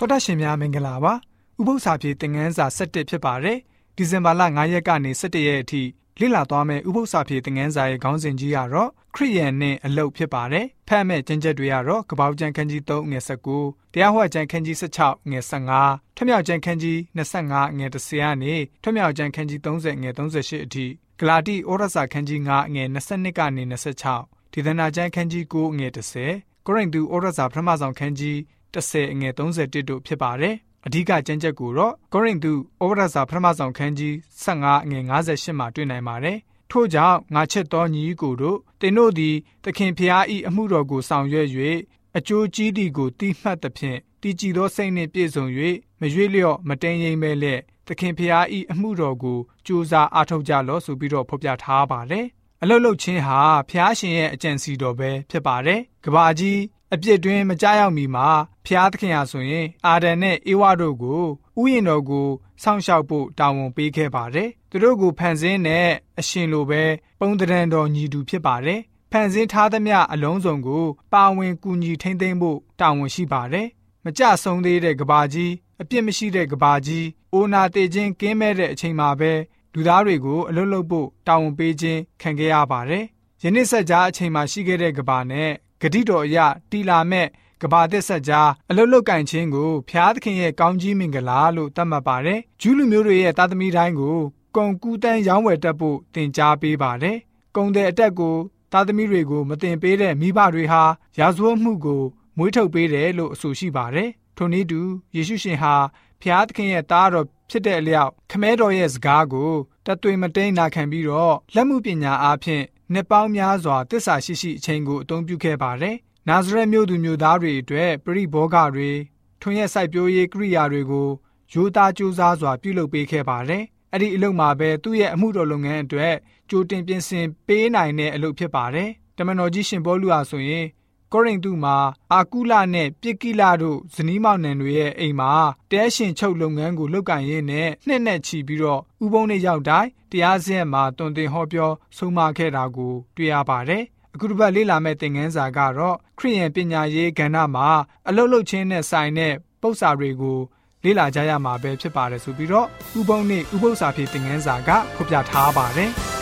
တော်တရှင်များမင်္ဂလာပါဥပု္ပ္ပစာပြေသင်ငန်းစာ7ဖြစ်ပါတယ်ဒီဇင်ဘာလ9ရက်ကနေ17ရက်အထိလေ့လာသွားမယ့်ဥပု္ပ္ပစာပြေသင်ငန်းစာရဲ့ခေါင်းစဉ်ကြီးကတော့ခရိယန်နဲ့အလုတ်ဖြစ်ပါတယ်ဖတ်မဲ့ကျမ်းချက်တွေကတော့ကပောက်ကျန်ခန်းကြီး3ငွေ19တရားဟောကျန်ခန်းကြီး16ငွေ15ထွမြောက်ကျန်ခန်းကြီး25ငွေ30ကနေထွမြောက်ကျန်ခန်းကြီး30ငွေ38အထိဂလာတိဩရစာခန်းကြီး9ငွေ22ကနေ26ဒေသနာကျန်ခန်းကြီး9ငွေ30ကိုရိန္သုဩရစာပထမဆုံးခန်းကြီး 30အငယ်31တို့ဖြစ်ပါတယ်။အဓိကကျမ်းချက်ကိုတော့ကောရိန္သုဩဝါဒစာပထမဆုံးခန်းကြီး15အငယ်58မှာတွေ့နိုင်ပါတယ်။ထို့ကြောင့်ငါချစ်သောညီကိုတို့တင်တို့သည်သခင်ဖျားဤအမှုတော်ကိုဆောင်ရွက်၍အကျိုးကြီးသည်ကိုတိမှတ်သဖြင့်တည်ကြည်သောစိတ်နှင့်ပြည့်စုံ၍မရွေ့လျော့မတိမ်ရိမ်ပဲလက်သခင်ဖျားဤအမှုတော်ကိုကြိုးစားအားထုတ်ကြလော့ဆိုပြီးတော့ဖော်ပြထားပါတယ်။အလုတ်လုတ်ချင်းဟာဖျားရှင်ရဲ့အကြံစီတော်ပဲဖြစ်ပါတယ်။ကဘာကြီး အပြစ်တွင်မကြောက်ရောက်မီမှာဖျားသခင်ဟာဆိုရင် အာဒန်နဲ့အေဝါတို့ကိုဥယျာဉ်တော်ကိုစောင့်ရှောက်ဖို့တာဝန်ပေးခဲ့ပါတယ်။သူတို့ကိုဖန်ဆင်းတဲ့အရှင်လိုပဲပုံတရံတော်ညီတူဖြစ်ပါတယ်။ဖန်ဆင်းထားသမျှအလုံးစုံကို ပါဝင်ကူညီထိန်းသိမ်းဖို့တာဝန်ရှိပါတယ်။မကြဆုံးသေးတဲ့ကဘာကြီးအပြစ်မရှိတဲ့ကဘာကြီးအိုနာတေခြင်းကင်းမဲ့တဲ့အချိန်မှာပဲလူသားတွေကိုအလွတ်လွတ်ဖို့တာဝန်ပေးခြင်းခံခဲ့ရပါတယ်။ယနေ့ဆက်ကြားအချိန်မှာရှိခဲ့တဲ့ကဘာနဲ့ ဂတိတော်အရတီလာမဲ့ကဘာသစ်ဆက်ကြားအလုတ်လုတ်ကင်ခြင်းကိုဖျားသခင်ရဲ့ကောင်းကြီးမင်္ဂလာလို့သတ်မှတ်ပါတယ်။ဂျူးလူမျိုးတွေရဲ့သားသမီးတိုင်းကိုကုံကူးတန်းရောင်းဝယ်တတ်ဖို့တင် जा ပေးပါတယ်။ကုံတဲ့အတက်ကိုသားသမီးတွေကိုမတင်ပေးတဲ့မိဘတွေဟာရာဇဝတ်မှုကိုမွေးထုတ်ပေးတယ်လို့အဆိုရှိပါတယ်။ထိုနည်းတူယေရှုရှင်ဟာဖျားသခင်ရဲ့သားတော်ဖြစ်တဲ့အလျောက်ခမဲတော်ရဲ့စကားကိုတသွေမတိန်နာခံပြီးတော့လက်မှုပညာအားဖြင့် နှစ်ပေါင်းများစွာတစ္ဆာရှိရှိအချိန်ကိုအသုံးပြုခဲ့ပါတယ်။နာဇရက်မြို့သူမြို့သားတွေအတွက်ပရိဘောဂတွေထွန်းရက်စိုက်ပျိုးရေးကိရိယာတွေကိုယူသားကြိုးစားစွာပြုလုပ်ပေးခဲ့ပါတယ်။အဲ့ဒီအလုပ်မှာပဲသူ့ရဲ့အမှုတော်လုပ်ငန်းအတွက်ကြိုတင်ပြင်ဆင်ပေးနိုင်တဲ့အလုပ်ဖြစ်ပါတယ်။တမန်တော်ကြီးရှင်ဘောလူဟာဆိုရင် ကောရိန္သုမှာအာကုလနဲ့ပြစ်ကိလတို့ဇနီးမောင်နှံတွေရဲ့အိမ်မှာတဲရှင်ချုပ်လုပ်ငန်းကိုလုပ်ကင်ရင်းနဲ့နှစ်နဲ့ချီပြီးတော့ဥပုံနဲ့ရောက်တိုင်းတရားစရက်မှာတွင်တင်ဟောပြောဆုံးမခဲ့တာကိုတွေ့ရပါတယ်။အခုတစ်ပတ်လေ့လာမယ့်သင်ခန်းစာကတော့ခရိယန်ပညာရေးကဏ္ဍမှာအလုတ်လုတ်ချင်းနဲ့ဆိုင်တဲ့ပု္ပ္ပစာတွေကိုလေ့လာကြရမှာပဲဖြစ်ပါတယ်ဆိုပြီးတော့ဥပုံနဲ့ဥပု္ပ္ပစာဖြစ်သင်ခန်းစာကဖော်ပြထားပါတယ်။